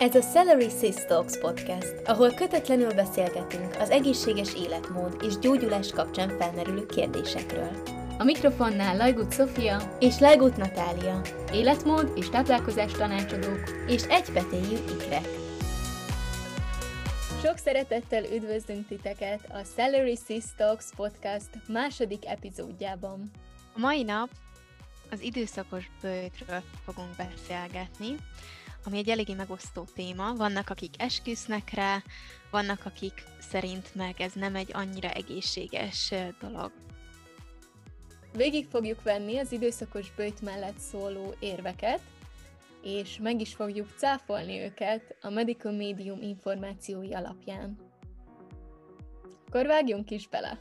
Ez a Celery Sis Talks podcast, ahol kötetlenül beszélgetünk az egészséges életmód és gyógyulás kapcsán felmerülő kérdésekről. A mikrofonnál Lajgut Sofia és Lajgut Natália, életmód és táplálkozás tanácsadók és egypetéjű ikrek. Sok szeretettel üdvözlünk titeket a Celery Sis Talks podcast második epizódjában. A mai nap az időszakos bőjtről fogunk beszélgetni, ami egy eléggé megosztó téma. Vannak, akik esküsznek rá, vannak, akik szerint meg ez nem egy annyira egészséges dolog. Végig fogjuk venni az időszakos bőjt mellett szóló érveket, és meg is fogjuk cáfolni őket a Medical Medium információi alapján. Akkor vágjunk is bele!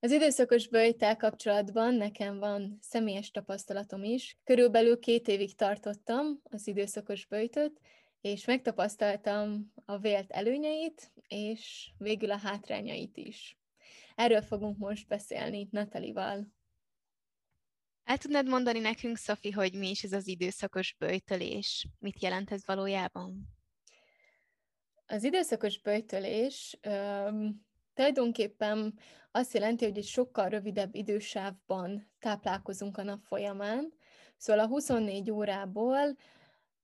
Az időszakos bőjtel kapcsolatban nekem van személyes tapasztalatom is. Körülbelül két évig tartottam az időszakos bőjtöt, és megtapasztaltam a vélt előnyeit, és végül a hátrányait is. Erről fogunk most beszélni Natalival. El tudnád mondani nekünk, Szofi, hogy mi is ez az időszakos bőjtölés? Mit jelent ez valójában? Az időszakos bőjtölés um, Tulajdonképpen azt jelenti, hogy egy sokkal rövidebb idősávban táplálkozunk a nap folyamán, szóval a 24 órából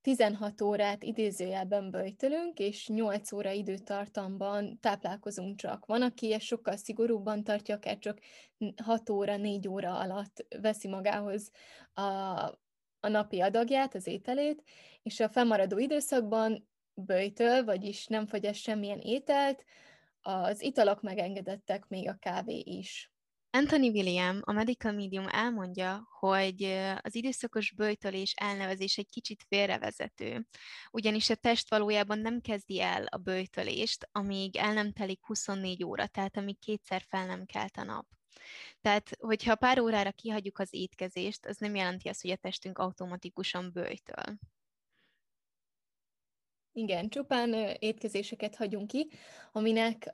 16 órát idézőjelben böjtölünk, és 8 óra időtartamban táplálkozunk csak. Van, aki ezt sokkal szigorúbban tartja, akár csak 6 óra, 4 óra alatt veszi magához a, a napi adagját, az ételét, és a fennmaradó időszakban böjtöl, vagyis nem fogyaszt semmilyen ételt, az italok megengedettek, még a kávé is. Anthony William, a Medical Medium elmondja, hogy az időszakos bőjtölés elnevezés egy kicsit félrevezető, ugyanis a test valójában nem kezdi el a bőjtölést, amíg el nem telik 24 óra, tehát amíg kétszer fel nem kelt a nap. Tehát, hogyha pár órára kihagyjuk az étkezést, az nem jelenti azt, hogy a testünk automatikusan bőjtöl. Igen, csupán étkezéseket hagyunk ki, aminek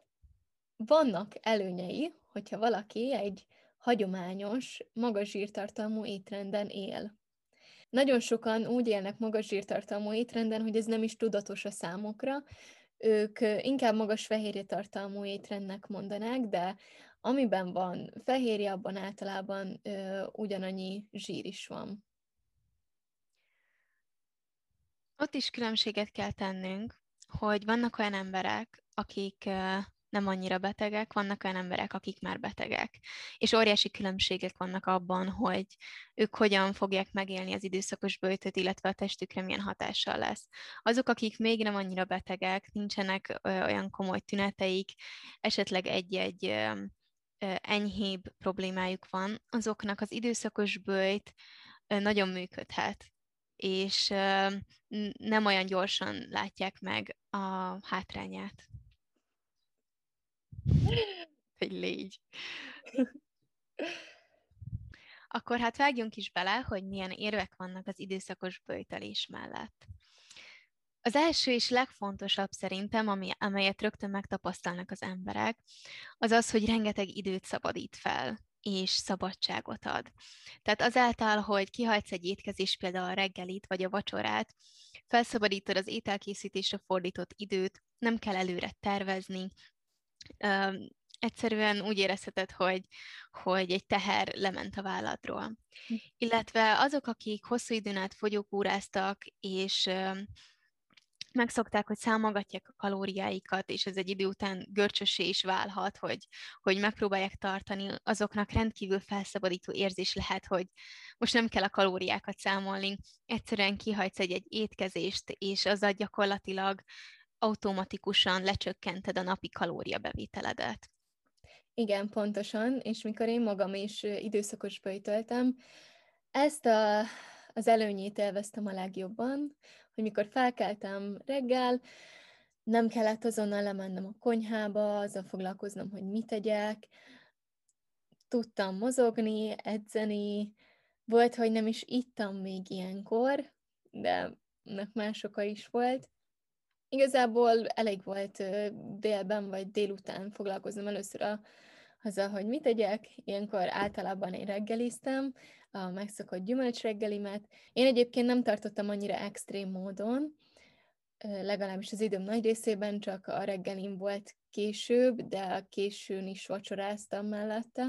vannak előnyei, hogyha valaki egy hagyományos, magas zsírtartalmú étrenden él. Nagyon sokan úgy élnek magas zsírtartalmú étrenden, hogy ez nem is tudatos a számokra. Ők inkább magas fehérje tartalmú étrendnek mondanák, de amiben van fehérje, abban általában ö, ugyanannyi zsír is van. Ott is különbséget kell tennünk, hogy vannak olyan emberek, akik nem annyira betegek, vannak olyan emberek, akik már betegek. És óriási különbségek vannak abban, hogy ők hogyan fogják megélni az időszakos bőjtöt, illetve a testükre milyen hatással lesz. Azok, akik még nem annyira betegek, nincsenek olyan komoly tüneteik, esetleg egy-egy enyhébb problémájuk van, azoknak az időszakos bőjt nagyon működhet és nem olyan gyorsan látják meg a hátrányát. Egy légy. Akkor hát vágjunk is bele, hogy milyen érvek vannak az időszakos bőjtelés mellett. Az első és legfontosabb szerintem, ami, amelyet rögtön megtapasztalnak az emberek, az az, hogy rengeteg időt szabadít fel és szabadságot ad. Tehát azáltal, hogy kihagysz egy étkezést, például a reggelit vagy a vacsorát, felszabadítod az ételkészítésre fordított időt, nem kell előre tervezni, egyszerűen úgy érezheted, hogy, hogy egy teher lement a válladról. Hm. Illetve azok, akik hosszú időn át fogyókúráztak, és megszokták, hogy számolgatják a kalóriáikat, és ez egy idő után görcsösé is válhat, hogy, hogy megpróbálják tartani, azoknak rendkívül felszabadító érzés lehet, hogy most nem kell a kalóriákat számolni, egyszerűen kihagysz egy-egy étkezést, és azzal gyakorlatilag automatikusan lecsökkented a napi kalóriabevételedet. Igen, pontosan, és mikor én magam is időszakos böjtöltem, ezt a, az előnyét élveztem a legjobban, hogy mikor felkeltem reggel, nem kellett azonnal lemennem a konyhába, azzal foglalkoznom, hogy mit tegyek, tudtam mozogni, edzeni, volt, hogy nem is ittam még ilyenkor, de ennek más oka is volt. Igazából elég volt délben vagy délután foglalkoznom először a, azzal, hogy mit tegyek. Ilyenkor általában én reggeliztem, a megszokott gyümölcs reggelimet. Én egyébként nem tartottam annyira extrém módon, legalábbis az időm nagy részében csak a reggelim volt később, de a későn is vacsoráztam mellette,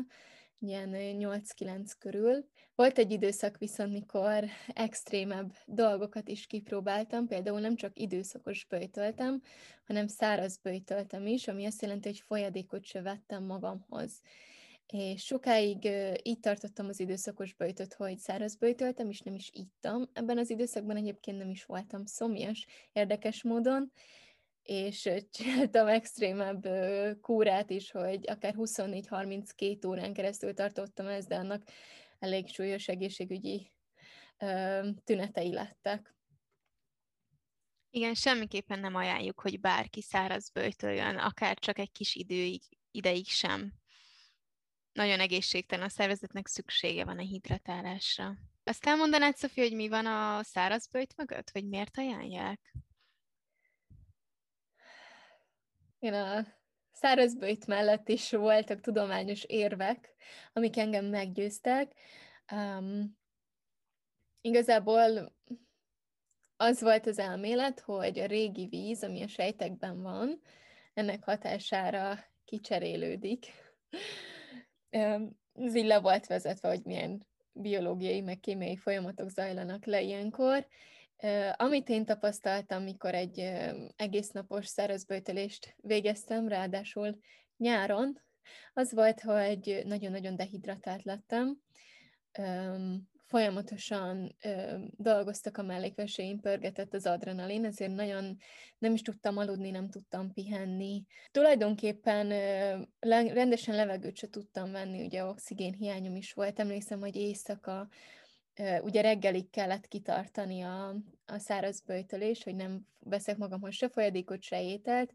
ilyen 8-9 körül. Volt egy időszak viszont, mikor extrémebb dolgokat is kipróbáltam, például nem csak időszakos böjtöltem, hanem száraz böjtöltem is, ami azt jelenti, hogy folyadékot se vettem magamhoz. És sokáig így tartottam az időszakos böjtöt, hogy száraz böjtöltem, és nem is ittam. Ebben az időszakban egyébként nem is voltam szomjas, érdekes módon, és csináltam extrémebb kúrát is, hogy akár 24-32 órán keresztül tartottam ezt, de annak elég súlyos egészségügyi tünetei lettek. Igen, semmiképpen nem ajánljuk, hogy bárki száraz böjtöljön, akár csak egy kis időig, ideig sem. Nagyon egészségtelen, a szervezetnek szüksége van a hidratálásra. Azt elmondanád, Szofi, hogy mi van a száraz böjt mögött, vagy miért ajánlják? Én a szárazbőjt mellett is voltak tudományos érvek, amik engem meggyőztek. Um, igazából az volt az elmélet, hogy a régi víz, ami a sejtekben van, ennek hatására kicserélődik. Ez így le volt vezetve, hogy milyen biológiai, meg kémiai folyamatok zajlanak le ilyenkor, amit én tapasztaltam, mikor egy egész napos szárazböjtölést végeztem, ráadásul nyáron, az volt, hogy nagyon-nagyon dehidratált lettem. Folyamatosan dolgoztak a mellékveséim, pörgetett az adrenalin, ezért nagyon nem is tudtam aludni, nem tudtam pihenni. Tulajdonképpen rendesen levegőt se tudtam venni, ugye oxigénhiányom is volt. Emlékszem, hogy éjszaka ugye reggelig kellett kitartani a, a száraz böjtölés, hogy nem veszek magamhoz se folyadékot, se ételt,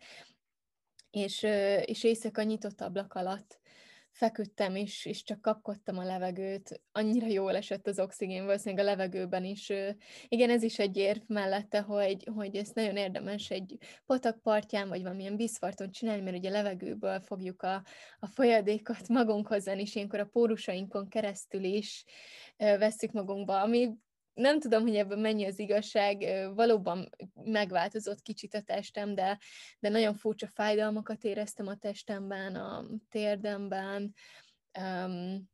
és, és éjszaka nyitott ablak alatt feküdtem, és, és csak kapkodtam a levegőt. Annyira jól esett az oxigén, valószínűleg a levegőben is. Igen, ez is egy érv mellette, hogy, hogy ezt nagyon érdemes egy patakpartján, vagy valamilyen vízfarton csinálni, mert ugye a levegőből fogjuk a, a folyadékot magunkhoz venni, és ilyenkor a pórusainkon keresztül is veszük magunkba, ami nem tudom, hogy ebben mennyi az igazság, valóban megváltozott kicsit a testem, de, de nagyon furcsa fájdalmakat éreztem a testemben, a térdemben. Um,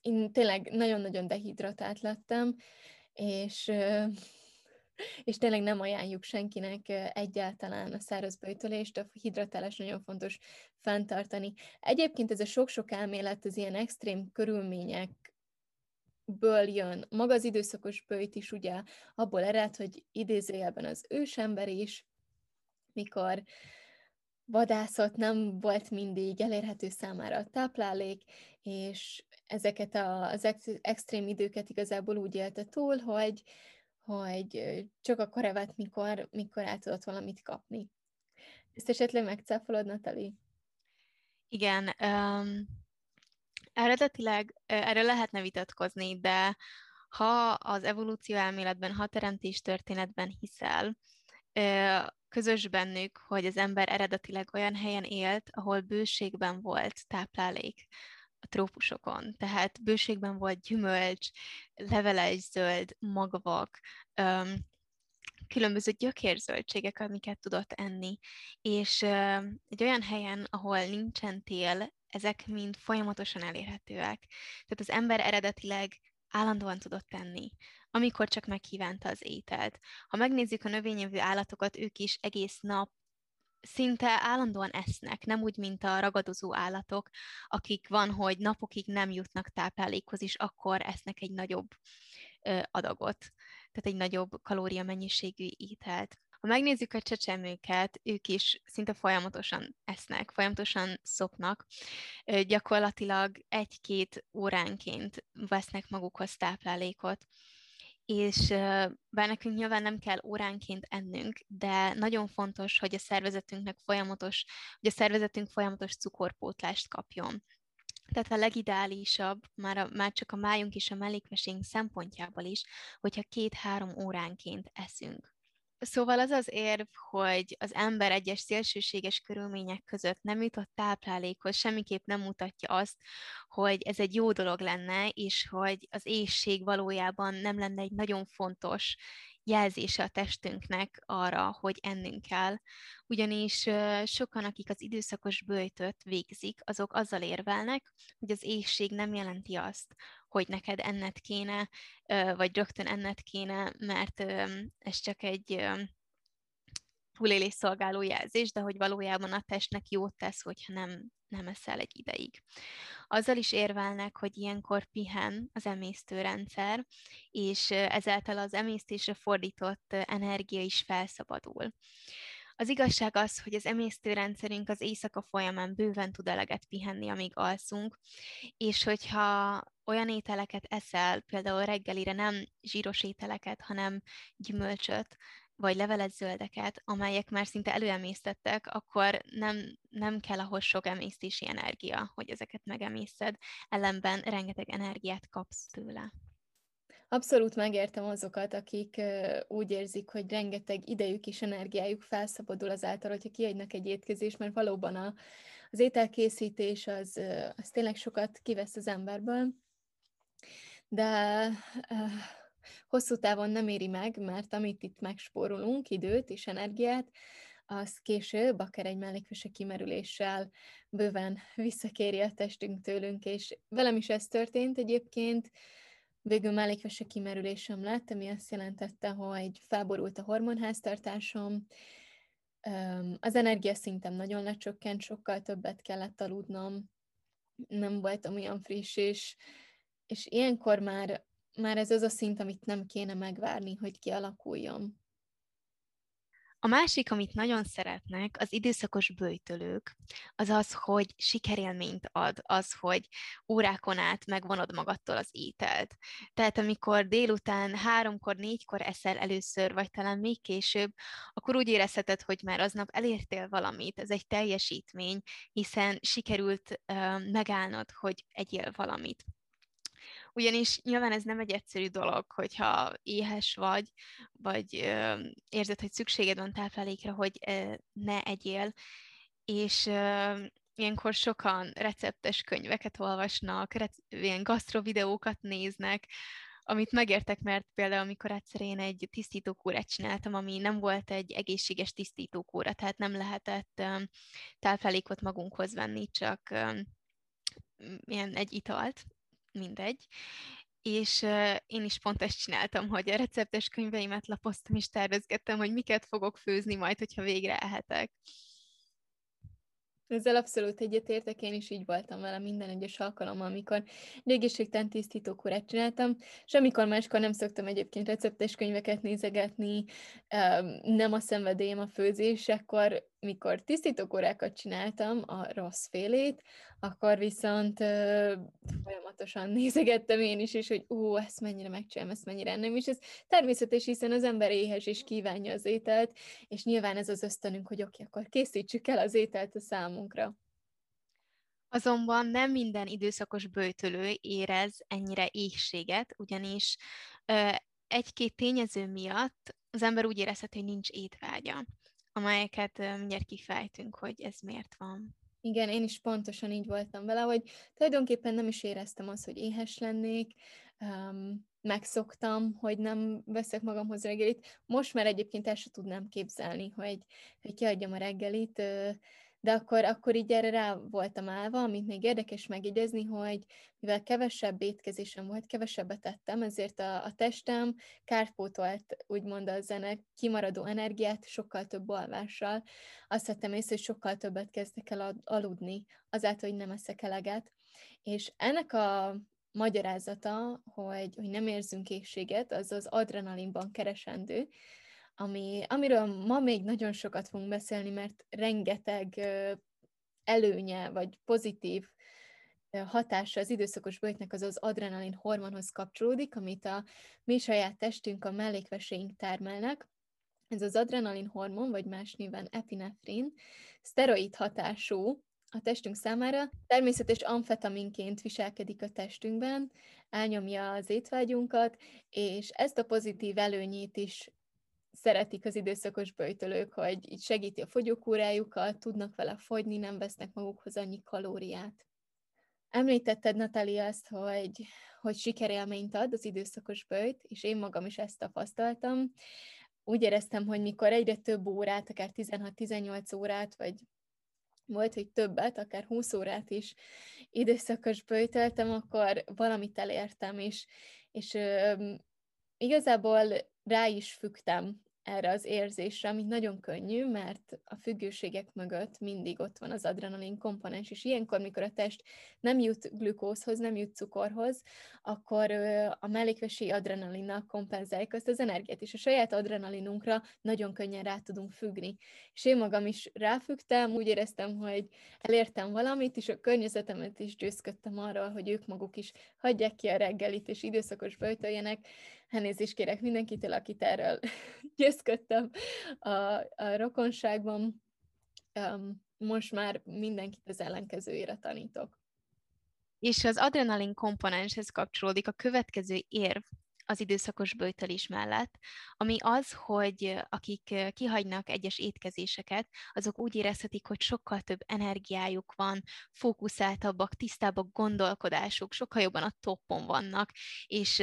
én tényleg nagyon-nagyon dehidratált lettem, és, és tényleg nem ajánljuk senkinek egyáltalán a száraz böjtölést, a hidratálás nagyon fontos fenntartani. Egyébként ez a sok-sok elmélet az ilyen extrém körülmények ből jön. Maga az időszakos bőjt is ugye abból ered, hogy idézőjelben az ősember is, mikor vadászott, nem volt mindig elérhető számára a táplálék, és ezeket az ex- extrém időket igazából úgy élte túl, hogy, hogy csak akkor evett, mikor, mikor el tudott valamit kapni. Ezt esetleg megcáfolod, Natali? Igen, um, Eredetileg erről lehetne vitatkozni, de ha az evolúció elméletben, ha teremtés történetben hiszel, közös bennük, hogy az ember eredetileg olyan helyen élt, ahol bőségben volt táplálék a trópusokon. Tehát bőségben volt gyümölcs, leveles zöld, magvak, különböző gyökérzöldségek, amiket tudott enni. És egy olyan helyen, ahol nincsen tél, ezek mind folyamatosan elérhetőek. Tehát az ember eredetileg állandóan tudott tenni, amikor csak megkívánta az ételt. Ha megnézzük a növényevő állatokat, ők is egész nap szinte állandóan esznek, nem úgy, mint a ragadozó állatok, akik van, hogy napokig nem jutnak táplálékhoz, és akkor esznek egy nagyobb ö, adagot, tehát egy nagyobb kalóriamennyiségű ételt. Ha megnézzük a csecsemőket, ők is szinte folyamatosan esznek, folyamatosan szopnak, gyakorlatilag egy-két óránként vesznek magukhoz táplálékot, és bár nekünk nyilván nem kell óránként ennünk, de nagyon fontos, hogy a szervezetünknek folyamatos, hogy a szervezetünk folyamatos cukorpótlást kapjon. Tehát a legideálisabb, már, a, már csak a májunk és a mellékvesénk szempontjából is, hogyha két-három óránként eszünk Szóval az az érv, hogy az ember egyes szélsőséges körülmények között nem jutott táplálékhoz, semmiképp nem mutatja azt, hogy ez egy jó dolog lenne, és hogy az éjség valójában nem lenne egy nagyon fontos jelzése a testünknek arra, hogy ennünk kell. Ugyanis sokan, akik az időszakos bőjtöt végzik, azok azzal érvelnek, hogy az éjség nem jelenti azt, hogy neked enned kéne, vagy rögtön enned kéne, mert ez csak egy túlélés szolgáló jelzés, de hogy valójában a testnek jót tesz, hogyha nem, nem eszel egy ideig. Azzal is érvelnek, hogy ilyenkor pihen az emésztőrendszer, és ezáltal az emésztésre fordított energia is felszabadul. Az igazság az, hogy az emésztőrendszerünk az éjszaka folyamán bőven tud eleget pihenni, amíg alszunk, és hogyha olyan ételeket eszel, például reggelire nem zsíros ételeket, hanem gyümölcsöt, vagy levelet zöldeket, amelyek már szinte előemésztettek, akkor nem, nem kell ahhoz sok emésztési energia, hogy ezeket megemészed, ellenben rengeteg energiát kapsz tőle. Abszolút megértem azokat, akik úgy érzik, hogy rengeteg idejük és energiájuk felszabadul azáltal, hogyha kiadnak egy étkezést, mert valóban a, az ételkészítés az, az tényleg sokat kivesz az emberből, de hosszú távon nem éri meg, mert amit itt megspórolunk, időt és energiát, az később, akár egy mellékvese kimerüléssel bőven visszakéri a testünk tőlünk, és velem is ez történt egyébként, Végül mellékvese kimerülésem lett, ami azt jelentette, hogy felborult a hormonháztartásom, az energiaszintem nagyon lecsökkent, sokkal többet kellett aludnom, nem voltam olyan friss, és, és ilyenkor már, már ez az a szint, amit nem kéne megvárni, hogy kialakuljon. A másik, amit nagyon szeretnek, az időszakos bőjtölők, az az, hogy sikerélményt ad, az, hogy órákon át megvonod magadtól az ételt. Tehát amikor délután háromkor, négykor eszel először, vagy talán még később, akkor úgy érezheted, hogy már aznap elértél valamit, ez egy teljesítmény, hiszen sikerült uh, megállnod, hogy egyél valamit. Ugyanis nyilván ez nem egy egyszerű dolog, hogyha éhes vagy, vagy ö, érzed, hogy szükséged van táplálékra, hogy ö, ne egyél, és ö, ilyenkor sokan receptes könyveket olvasnak, rec- ilyen gasztrovideókat néznek, amit megértek, mert például amikor egyszer én egy tisztítókúrát csináltam, ami nem volt egy egészséges tisztítókúra, tehát nem lehetett táplálékot magunkhoz venni, csak ilyen egy italt, mindegy. És én is pont ezt csináltam, hogy a receptes könyveimet lapoztam, és tervezgettem, hogy miket fogok főzni majd, hogyha végre ehetek. Ezzel abszolút egyetértek, én is így voltam vele minden egyes alkalommal, amikor egészségtelen tisztítókúrát csináltam, és amikor máskor nem szoktam egyébként receptes könyveket nézegetni, nem a szenvedélyem a főzés, akkor mikor tisztítókórákat csináltam, a rossz félét, akkor viszont ö, folyamatosan nézegettem én is, és hogy ó, ezt mennyire megcsinálom, ezt mennyire nem, és ez természetes, hiszen az ember éhes és kívánja az ételt, és nyilván ez az ösztönünk, hogy oké, akkor készítsük el az ételt a számunkra. Azonban nem minden időszakos bőtölő érez ennyire éhséget, ugyanis ö, egy-két tényező miatt az ember úgy érezheti, hogy nincs étvágya amelyeket mindjárt kifejtünk, hogy ez miért van. Igen, én is pontosan így voltam vele, hogy tulajdonképpen nem is éreztem azt, hogy éhes lennék, um, megszoktam, hogy nem veszek magamhoz reggelit. Most már egyébként el sem tudnám képzelni, hogy, hogy kiadjam a reggelit, de akkor, akkor így erre rá voltam állva, amit még érdekes megjegyezni, hogy mivel kevesebb étkezésem volt, kevesebbet tettem, ezért a, a testem kárpótolt, úgymond a zene kimaradó energiát sokkal több alvással. Azt vettem észre, hogy sokkal többet kezdek el aludni, azáltal, hogy nem eszek eleget. És ennek a magyarázata, hogy, hogy nem érzünk éhséget, az az adrenalinban keresendő, ami, amiről ma még nagyon sokat fogunk beszélni, mert rengeteg előnye vagy pozitív hatása az időszakos bőjtnek az az adrenalin hormonhoz kapcsolódik, amit a mi saját testünk, a mellékveséink termelnek. Ez az adrenalin hormon, vagy más néven epinefrin, szteroid hatású a testünk számára, természetes amfetaminként viselkedik a testünkben, elnyomja az étvágyunkat, és ezt a pozitív előnyét is szeretik az időszakos böjtölők, hogy így segíti a fogyókúrájukat, tudnak vele fogyni, nem vesznek magukhoz annyi kalóriát. Említetted, Natalia, azt, hogy, hogy sikerélményt ad az időszakos bőjt, és én magam is ezt tapasztaltam. Úgy éreztem, hogy mikor egyre több órát, akár 16-18 órát, vagy volt, hogy többet, akár 20 órát is időszakos bőjtöltem, akkor valamit elértem, és, és ö, igazából rá is fügtem erre az érzésre, ami nagyon könnyű, mert a függőségek mögött mindig ott van az adrenalin komponens, és ilyenkor, mikor a test nem jut glükózhoz, nem jut cukorhoz, akkor a mellékvesi adrenalinnal kompenzáljuk azt az energiát, és a saját adrenalinunkra nagyon könnyen rá tudunk függni. És én magam is ráfügtem, úgy éreztem, hogy elértem valamit, és a környezetemet is győzködtem arról, hogy ők maguk is hagyják ki a reggelit, és időszakos böjtöljenek, elnézést kérek mindenkitől, akit erről győzködtem a, a rokonságban. Um, most már mindenkit az ellenkezőjére tanítok. És az adrenalin komponenshez kapcsolódik a következő érv, az időszakos bőtölés mellett, ami az, hogy akik kihagynak egyes étkezéseket, azok úgy érezhetik, hogy sokkal több energiájuk van, fókuszáltabbak, tisztábbak gondolkodásuk, sokkal jobban a toppon vannak, és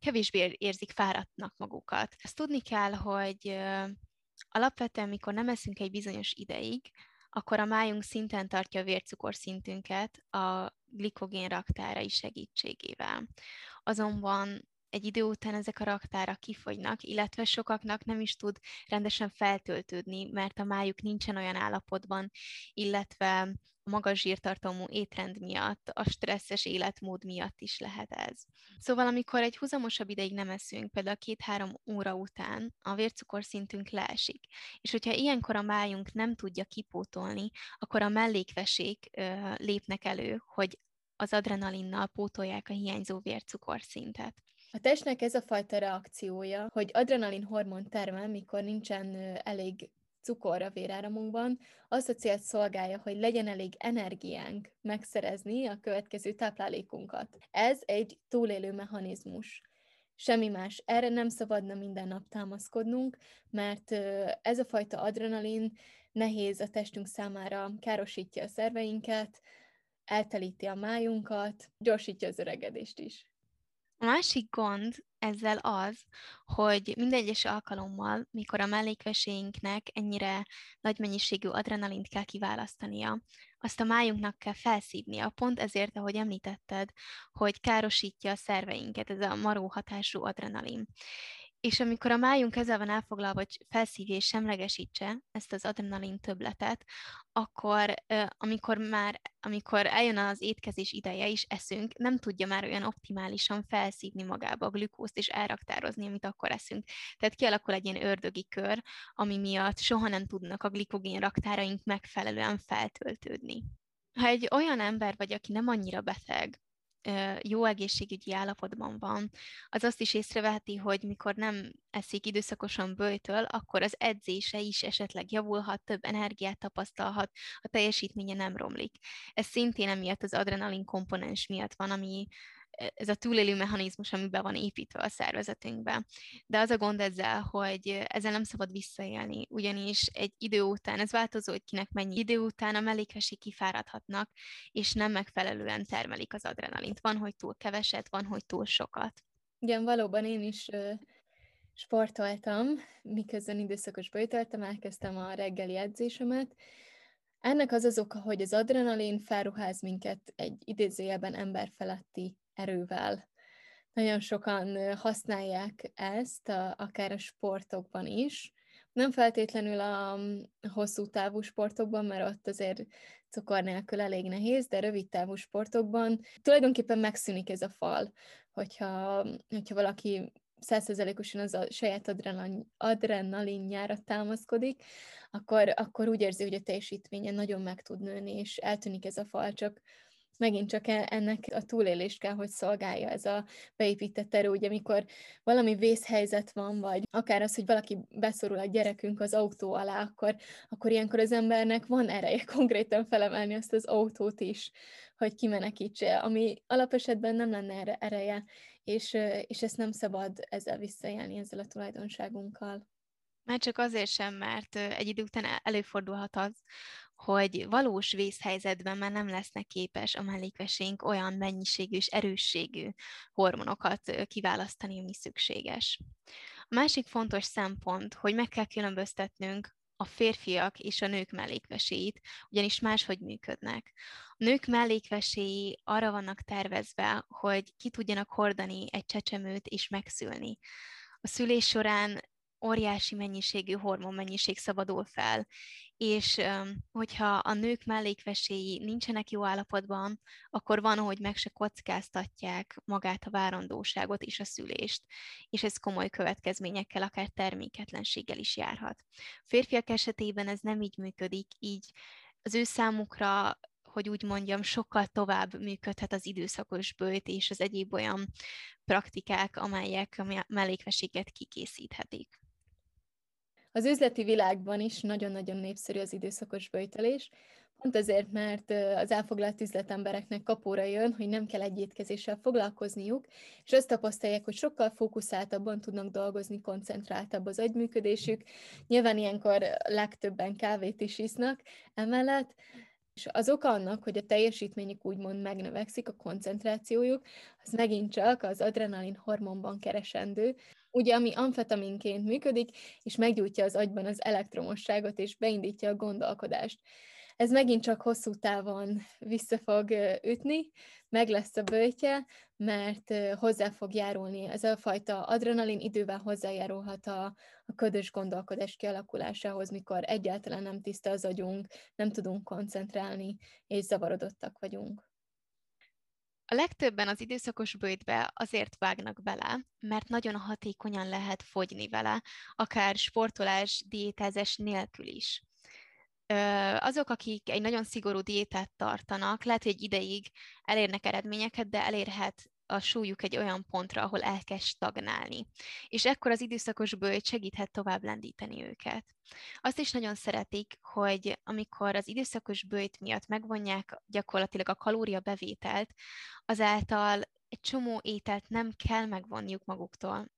kevésbé érzik fáradtnak magukat. Ezt tudni kell, hogy alapvetően, mikor nem eszünk egy bizonyos ideig, akkor a májunk szinten tartja a vércukorszintünket a glikogén raktárai segítségével. Azonban egy idő után ezek a raktárak kifogynak, illetve sokaknak nem is tud rendesen feltöltődni, mert a májuk nincsen olyan állapotban, illetve a magas zsírtartalmú étrend miatt, a stresszes életmód miatt is lehet ez. Szóval amikor egy húzamosabb ideig nem eszünk, például két-három óra után a vércukorszintünk leesik, és hogyha ilyenkor a májunk nem tudja kipótolni, akkor a mellékvesék ö, lépnek elő, hogy az adrenalinnal pótolják a hiányzó vércukorszintet. A testnek ez a fajta reakciója, hogy adrenalin hormon termel, mikor nincsen elég cukor a véráramunkban, azt a célt szolgálja, hogy legyen elég energiánk megszerezni a következő táplálékunkat. Ez egy túlélő mechanizmus. Semmi más. Erre nem szabadna minden nap támaszkodnunk, mert ez a fajta adrenalin nehéz a testünk számára, károsítja a szerveinket, eltelíti a májunkat, gyorsítja az öregedést is. A másik gond ezzel az, hogy minden egyes alkalommal, mikor a mellékveséinknek ennyire nagy mennyiségű adrenalint kell kiválasztania, azt a májunknak kell felszívnia. Pont ezért, ahogy említetted, hogy károsítja a szerveinket ez a maró hatású adrenalin. És amikor a májunk ezzel van elfoglalva, hogy felszívja és semlegesítse ezt az adrenalin töbletet, akkor amikor már, amikor eljön az étkezés ideje is eszünk, nem tudja már olyan optimálisan felszívni magába a glükózt és elraktározni, amit akkor eszünk. Tehát kialakul egy ilyen ördögi kör, ami miatt soha nem tudnak a glikogén raktáraink megfelelően feltöltődni. Ha egy olyan ember vagy, aki nem annyira beteg, jó egészségügyi állapotban van, az azt is észreveheti, hogy mikor nem eszik időszakosan bőjtől, akkor az edzése is esetleg javulhat, több energiát tapasztalhat, a teljesítménye nem romlik. Ez szintén emiatt az adrenalin komponens miatt van, ami ez a túlélő mechanizmus, ami be van építve a szervezetünkbe. De az a gond ezzel, hogy ezzel nem szabad visszaélni, ugyanis egy idő után, ez változó, hogy kinek mennyi idő után a mellékvesi kifáradhatnak, és nem megfelelően termelik az adrenalint. Van, hogy túl keveset, van, hogy túl sokat. Igen, valóban én is sportoltam, miközben időszakos bőtöltem, elkezdtem a reggeli edzésemet, ennek az az oka, hogy az adrenalin felruház minket egy idézőjelben emberfeletti erővel. Nagyon sokan használják ezt, a, akár a sportokban is. Nem feltétlenül a hosszú távú sportokban, mert ott azért cukor nélkül elég nehéz, de rövid távú sportokban tulajdonképpen megszűnik ez a fal, hogyha, hogyha valaki százszerzelékosan az a saját adrenalin, adrenalinjára támaszkodik, akkor, akkor úgy érzi, hogy a teljesítménye nagyon meg tud nőni, és eltűnik ez a fal, csak megint csak e, ennek a túlélést kell, hogy szolgálja ez a beépített erő, ugye amikor valami vészhelyzet van, vagy akár az, hogy valaki beszorul a gyerekünk az autó alá, akkor, akkor ilyenkor az embernek van ereje konkrétan felemelni azt az autót is, hogy kimenekítse, ami alapesetben nem lenne erre ereje, és, és ezt nem szabad ezzel visszajelni, ezzel a tulajdonságunkkal. Már csak azért sem, mert egy idő után előfordulhat az, hogy valós vészhelyzetben már nem lesznek képes a mellékvesénk olyan mennyiségű és erősségű hormonokat kiválasztani, ami szükséges. A másik fontos szempont, hogy meg kell különböztetnünk a férfiak és a nők mellékveséit, ugyanis máshogy működnek. A nők mellékveséi arra vannak tervezve, hogy ki tudjanak hordani egy csecsemőt és megszülni. A szülés során óriási mennyiségű hormonmennyiség szabadul fel, és hogyha a nők mellékveséi nincsenek jó állapotban, akkor van, hogy meg se kockáztatják magát a várandóságot és a szülést, és ez komoly következményekkel, akár terméketlenséggel is járhat. Férfiak esetében ez nem így működik, így az ő számukra hogy úgy mondjam, sokkal tovább működhet az időszakos bőjt és az egyéb olyan praktikák, amelyek a mellékveséget kikészíthetik. Az üzleti világban is nagyon-nagyon népszerű az időszakos böjtölés, pont azért, mert az elfoglalt üzletembereknek kapóra jön, hogy nem kell egy étkezéssel foglalkozniuk, és azt tapasztalják, hogy sokkal fókuszáltabban tudnak dolgozni, koncentráltabb az agyműködésük. Nyilván ilyenkor legtöbben kávét is isznak emellett, és az oka annak, hogy a teljesítményük úgymond megnövekszik, a koncentrációjuk, az megint csak az adrenalin hormonban keresendő, ugye, ami amfetaminként működik, és meggyújtja az agyban az elektromosságot, és beindítja a gondolkodást. Ez megint csak hosszú távon vissza fog ütni, meg lesz a bőtje, mert hozzá fog járulni. Ez a fajta adrenalin idővel hozzájárulhat a, a ködös gondolkodás kialakulásához, mikor egyáltalán nem tiszta az agyunk, nem tudunk koncentrálni, és zavarodottak vagyunk. A legtöbben az időszakos bőjtbe azért vágnak bele, mert nagyon hatékonyan lehet fogyni vele, akár sportolás, diétázás nélkül is. Azok, akik egy nagyon szigorú diétát tartanak, lehet, hogy egy ideig elérnek eredményeket, de elérhet a súlyuk egy olyan pontra, ahol elkezd stagnálni. És ekkor az időszakos bőjt segíthet tovább lendíteni őket. Azt is nagyon szeretik, hogy amikor az időszakos bőjt miatt megvonják gyakorlatilag a kalóriabevételt, azáltal egy csomó ételt nem kell megvonniuk maguktól.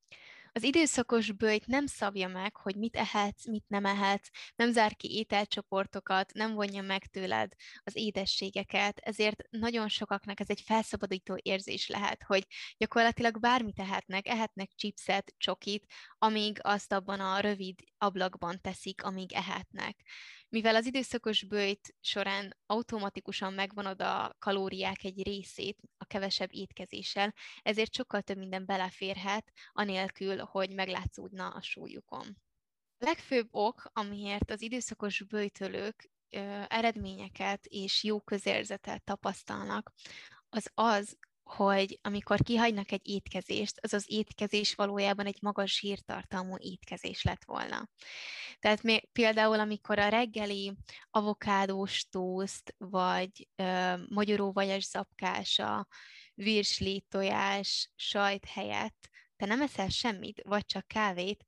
Az időszakos bőjt nem szabja meg, hogy mit ehetsz, mit nem ehetsz, nem zár ki ételcsoportokat, nem vonja meg tőled az édességeket, ezért nagyon sokaknak ez egy felszabadító érzés lehet, hogy gyakorlatilag bármit ehetnek, ehetnek chipset, csokit, amíg azt abban a rövid ablakban teszik, amíg ehetnek mivel az időszakos bőjt során automatikusan megvonod a kalóriák egy részét a kevesebb étkezéssel, ezért sokkal több minden beleférhet, anélkül, hogy meglátszódna a súlyukon. A legfőbb ok, amiért az időszakos bőjtölők eredményeket és jó közérzetet tapasztalnak, az az, hogy amikor kihagynak egy étkezést, az az étkezés valójában egy magas zsírtartalmú étkezés lett volna. Tehát még, például, amikor a reggeli avokádós tószt, vagy ö, magyaróvajas zapkása, virsli, tojás, sajt helyett te nem eszel semmit, vagy csak kávét,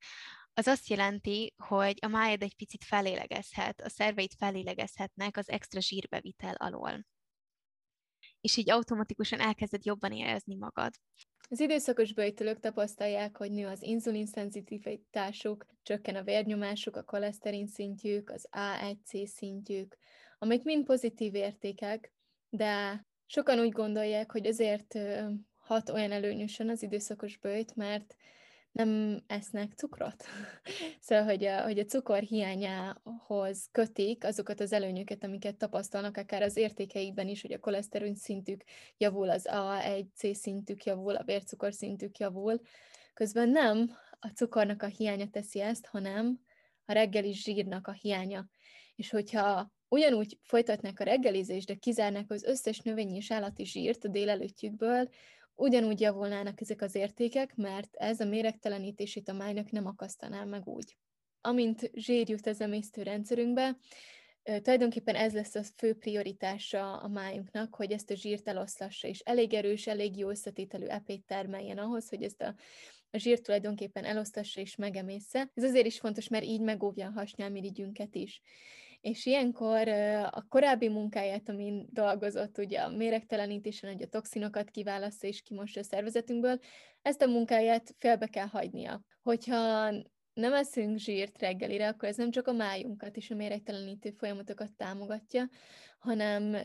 az azt jelenti, hogy a májad egy picit felélegezhet, a szerveid felélegezhetnek az extra zsírbevitel alól és így automatikusan elkezded jobban érezni magad. Az időszakos böjtölők tapasztalják, hogy nő az inzulin szenzitivitásuk, csökken a vérnyomásuk, a koleszterin szintjük, az A1C szintjük, amik mind pozitív értékek, de sokan úgy gondolják, hogy azért hat olyan előnyösen az időszakos bőjt, mert nem esznek cukrot. szóval, hogy a, hogy a cukor hiányához kötik azokat az előnyöket, amiket tapasztalnak, akár az értékeikben is, hogy a koleszterin szintük javul, az A1C szintük javul, a vércukor szintük javul. Közben nem a cukornak a hiánya teszi ezt, hanem a reggeli zsírnak a hiánya. És hogyha ugyanúgy folytatnak a reggelizést, de kizárnak az összes növényi és állati zsírt a délelőttjükből, ugyanúgy javulnának ezek az értékek, mert ez a méregtelenítését a májnak nem akasztaná meg úgy. Amint zsír jut az emésztőrendszerünkbe, tulajdonképpen ez lesz a fő prioritása a májunknak, hogy ezt a zsírt eloszlassa, és elég erős, elég jó összetételű epét termeljen ahhoz, hogy ezt a, a zsírt tulajdonképpen elosztassa és megemésze. Ez azért is fontos, mert így megóvja a hasnyálmirigyünket is és ilyenkor a korábbi munkáját, amin dolgozott, ugye a méregtelenítésen, hogy a toxinokat kiválasztja és kimossa a szervezetünkből, ezt a munkáját félbe kell hagynia. Hogyha nem eszünk zsírt reggelire, akkor ez nem csak a májunkat és a méregtelenítő folyamatokat támogatja, hanem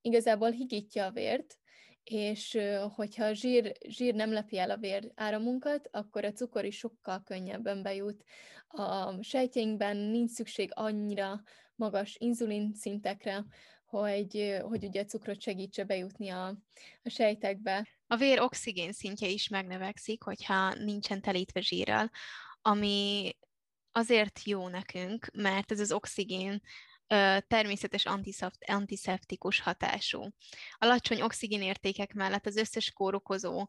igazából higítja a vért, és hogyha a zsír, zsír nem lepi el a vér áramunkat, akkor a cukor is sokkal könnyebben bejut. A sejtjeinkben nincs szükség annyira magas inzulin szintekre, hogy, hogy ugye a cukrot segítse bejutni a, a sejtekbe. A vér oxigén szintje is megnövekszik, hogyha nincsen telítve zsírral, ami azért jó nekünk, mert ez az oxigén természetes antiszeptikus hatású. Alacsony oxigénértékek mellett az összes kórokozó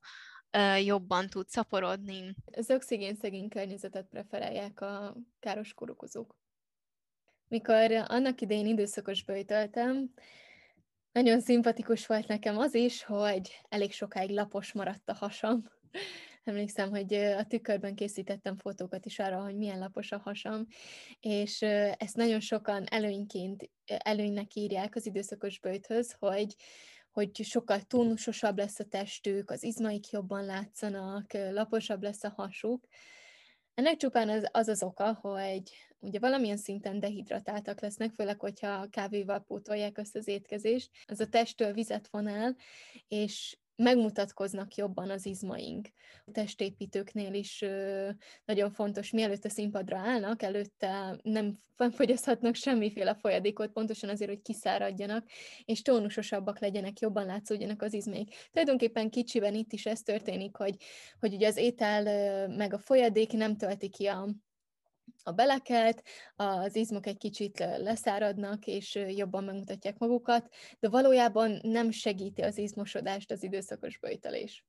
jobban tud szaporodni. Az oxigén szegény környezetet preferálják a káros kórokozók. Mikor annak idején időszakos bőjtöltem, nagyon szimpatikus volt nekem az is, hogy elég sokáig lapos maradt a hasam. Emlékszem, hogy a tükörben készítettem fotókat is arra, hogy milyen lapos a hasam, és ezt nagyon sokan előnyként, előnynek írják az időszakos bőjthöz, hogy, hogy sokkal tónusosabb lesz a testük, az izmaik jobban látszanak, laposabb lesz a hasuk. Ennek csupán az az, az oka, hogy ugye valamilyen szinten dehidratáltak lesznek, főleg, hogyha kávéval pótolják azt az étkezést, ez a testtől vizet von el, és megmutatkoznak jobban az izmaink. A testépítőknél is nagyon fontos, mielőtt a színpadra állnak, előtte nem fogyaszthatnak semmiféle folyadékot, pontosan azért, hogy kiszáradjanak, és tónusosabbak legyenek, jobban látszódjanak az izmaik. Tulajdonképpen kicsiben itt is ez történik, hogy, hogy ugye az étel meg a folyadék nem tölti ki a, a beleket, az izmok egy kicsit leszáradnak, és jobban megmutatják magukat, de valójában nem segíti az izmosodást az időszakos böjtelés.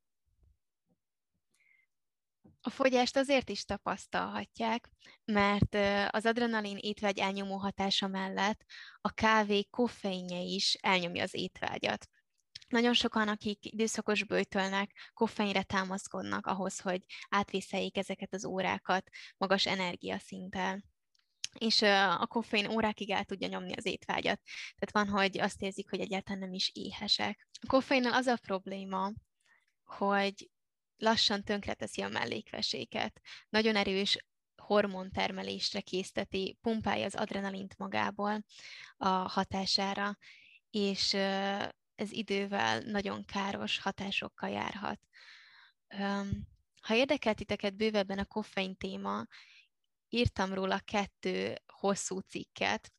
A fogyást azért is tapasztalhatják, mert az adrenalin étvágy elnyomó hatása mellett a kávé koffeinje is elnyomja az étvágyat. Nagyon sokan, akik időszakos bőjtölnek, koffeinre támaszkodnak ahhoz, hogy átvészeljék ezeket az órákat magas energiaszinttel és a koffein órákig el tudja nyomni az étvágyat. Tehát van, hogy azt érzik, hogy egyáltalán nem is éhesek. A koffeinnal az a probléma, hogy lassan tönkreteszi a mellékveséket. Nagyon erős hormontermelésre készteti, pumpálja az adrenalint magából a hatására, és ez idővel nagyon káros hatásokkal járhat. Ha érdekel titeket bővebben a koffein téma, írtam róla kettő hosszú cikket,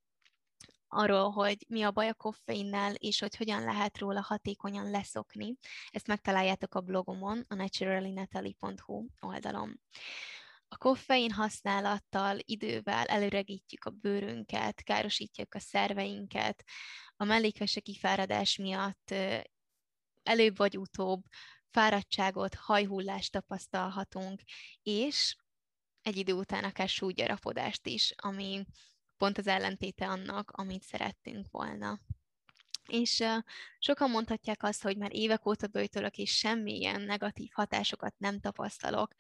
arról, hogy mi a baj a koffeinnel, és hogy hogyan lehet róla hatékonyan leszokni. Ezt megtaláljátok a blogomon, a naturalinatali.hu oldalon. A koffein használattal idővel előregítjük a bőrünket, károsítjuk a szerveinket, a mellékvese kifáradás miatt előbb vagy utóbb fáradtságot, hajhullást tapasztalhatunk, és egy idő után akár súlygyarapodást is, ami pont az ellentéte annak, amit szerettünk volna. És sokan mondhatják azt, hogy már évek óta bőjtölök, és semmilyen negatív hatásokat nem tapasztalok,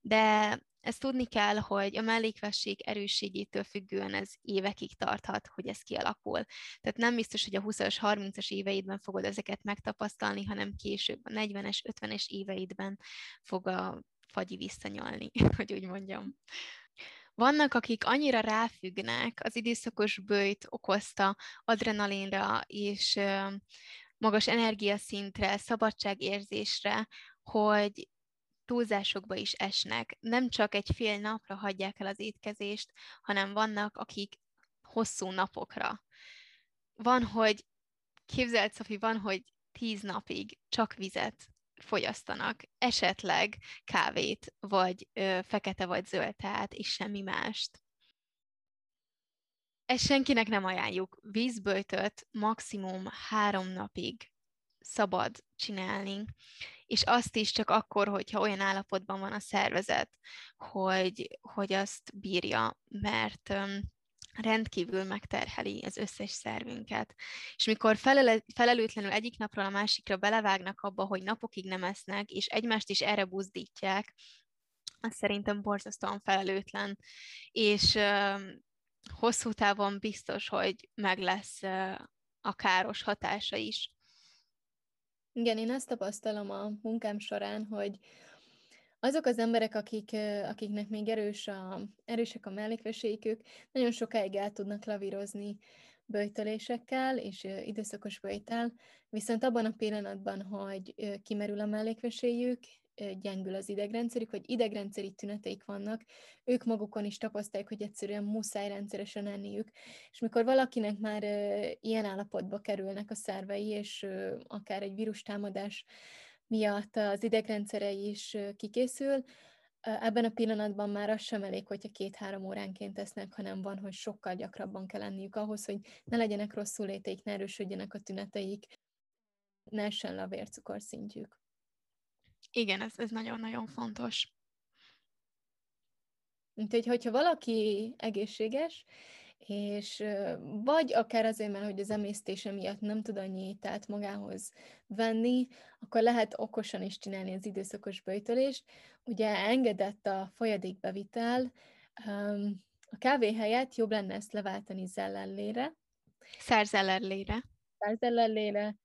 de ezt tudni kell, hogy a mellékvesség erősségétől függően ez évekig tarthat, hogy ez kialakul. Tehát nem biztos, hogy a 20-as, 30-as éveidben fogod ezeket megtapasztalni, hanem később a 40-es, 50-es éveidben fog a fagyi visszanyalni, hogy úgy mondjam. Vannak, akik annyira ráfüggnek az időszakos bőjt okozta adrenalinra és magas energiaszintre, szabadságérzésre, hogy túlzásokba is esnek. Nem csak egy fél napra hagyják el az étkezést, hanem vannak, akik hosszú napokra. Van, hogy képzelt, Szofi, van, hogy tíz napig csak vizet fogyasztanak, esetleg kávét, vagy ö, fekete vagy zöld teát, és semmi mást. Ezt senkinek nem ajánljuk. Vízböjtöt maximum három napig szabad csinálni, és azt is csak akkor, hogyha olyan állapotban van a szervezet, hogy, hogy azt bírja, mert rendkívül megterheli az összes szervünket. És mikor felele, felelőtlenül egyik napról a másikra belevágnak abba, hogy napokig nem esznek, és egymást is erre buzdítják, az szerintem borzasztóan felelőtlen. És uh, hosszú távon biztos, hogy meg lesz uh, a káros hatása is. Igen, én ezt tapasztalom a munkám során, hogy azok az emberek, akik, akiknek még erős a, erősek a mellékveséik, ők nagyon sokáig el tudnak lavírozni böjtölésekkel és időszakos böjtel, viszont abban a pillanatban, hogy kimerül a mellékveséjük, gyengül az idegrendszerük, vagy idegrendszeri tüneteik vannak, ők magukon is tapasztalják, hogy egyszerűen muszáj rendszeresen enniük. És mikor valakinek már ilyen állapotba kerülnek a szervei, és akár egy vírustámadás miatt az idegrendszerei is kikészül, ebben a pillanatban már az sem elég, hogyha két-három óránként tesznek, hanem van, hogy sokkal gyakrabban kell lenniük ahhoz, hogy ne legyenek rosszul léteik, ne erősödjenek a tüneteik, ne essen le a vércukorszintjük. Igen, ez, ez nagyon-nagyon fontos. Úgyhogy, hogyha valaki egészséges, és vagy akár azért, mert hogy az emésztése miatt nem tud annyi ételt magához venni, akkor lehet okosan is csinálni az időszakos böjtölést. Ugye engedett a folyadékbevitel, a kávé helyett jobb lenne ezt leváltani zellellére. Szerzellellére. Szerzellellére,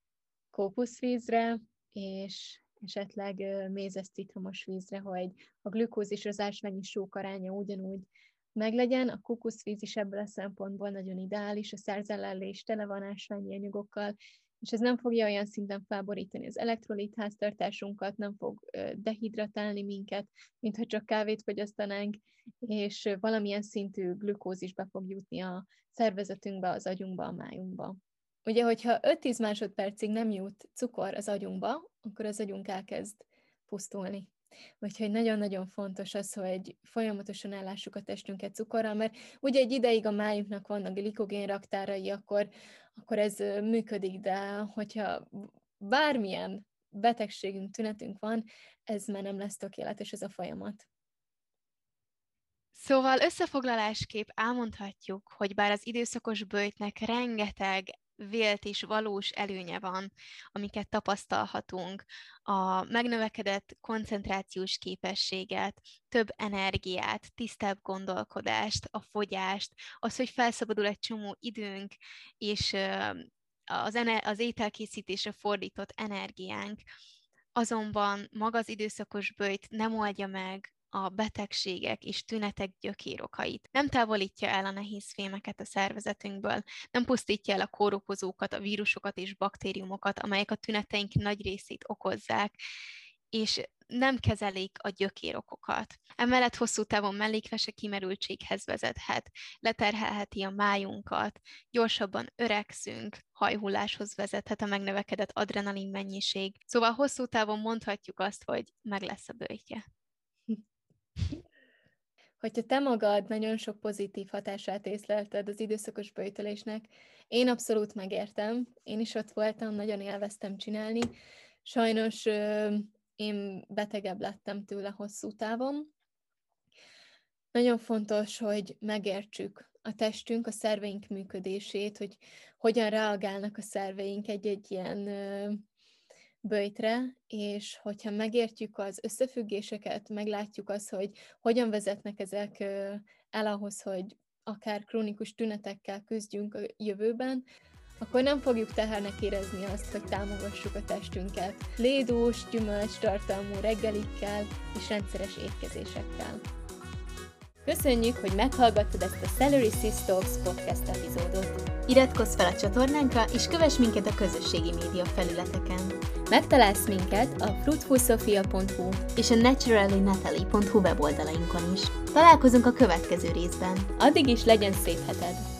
kókuszvízre, és esetleg mézes citromos vízre, hogy a glükóz és az ásványi sók aránya ugyanúgy meglegyen. A kukuszvíz is ebből a szempontból nagyon ideális, a szerzellellé is tele van ásványi anyagokkal, és ez nem fogja olyan szinten felborítani az elektrolit háztartásunkat, nem fog dehidratálni minket, mintha csak kávét fogyasztanánk, és valamilyen szintű glükózis be fog jutni a szervezetünkbe, az agyunkba, a májunkba. Ugye, hogyha 5-10 másodpercig nem jut cukor az agyunkba, akkor az agyunk elkezd pusztulni. Úgyhogy nagyon-nagyon fontos az, hogy folyamatosan ellássuk a testünket cukorral, mert ugye egy ideig a májunknak vannak glikogén raktárai, akkor, akkor ez működik, de hogyha bármilyen betegségünk, tünetünk van, ez már nem lesz tökéletes ez a folyamat. Szóval összefoglalásképp elmondhatjuk, hogy bár az időszakos bőjtnek rengeteg vélt és valós előnye van, amiket tapasztalhatunk, a megnövekedett koncentrációs képességet, több energiát, tisztább gondolkodást, a fogyást, az, hogy felszabadul egy csomó időnk, és az, ener- az ételkészítésre fordított energiánk, azonban maga az időszakos bőjt nem oldja meg a betegségek és tünetek gyökérokait. Nem távolítja el a nehéz fémeket a szervezetünkből, nem pusztítja el a kórokozókat, a vírusokat és baktériumokat, amelyek a tüneteink nagy részét okozzák, és nem kezelik a gyökérokokat. Emellett hosszú távon mellékvese kimerültséghez vezethet, leterhelheti a májunkat, gyorsabban öregszünk, hajhulláshoz vezethet a megnövekedett adrenalin mennyiség. Szóval hosszú távon mondhatjuk azt, hogy meg lesz a bőjtje. Hogyha te magad nagyon sok pozitív hatását észlelted az időszakos böjtölésnek, én abszolút megértem, én is ott voltam, nagyon élveztem csinálni. Sajnos én betegebb lettem tőle hosszú távon. Nagyon fontos, hogy megértsük a testünk, a szerveink működését, hogy hogyan reagálnak a szerveink egy-egy ilyen böjtre, és hogyha megértjük az összefüggéseket, meglátjuk azt, hogy hogyan vezetnek ezek el ahhoz, hogy akár krónikus tünetekkel küzdjünk a jövőben, akkor nem fogjuk tehernek érezni azt, hogy támogassuk a testünket lédús, gyümölcs tartalmú reggelikkel és rendszeres étkezésekkel. Köszönjük, hogy meghallgattad ezt a Celery Talks podcast epizódot. Iratkozz fel a csatornánkra, és kövess minket a közösségi média felületeken. Megtalálsz minket a fruitfulsofia.hu és a naturallynatalie.hu weboldalainkon is. Találkozunk a következő részben. Addig is legyen szép heted!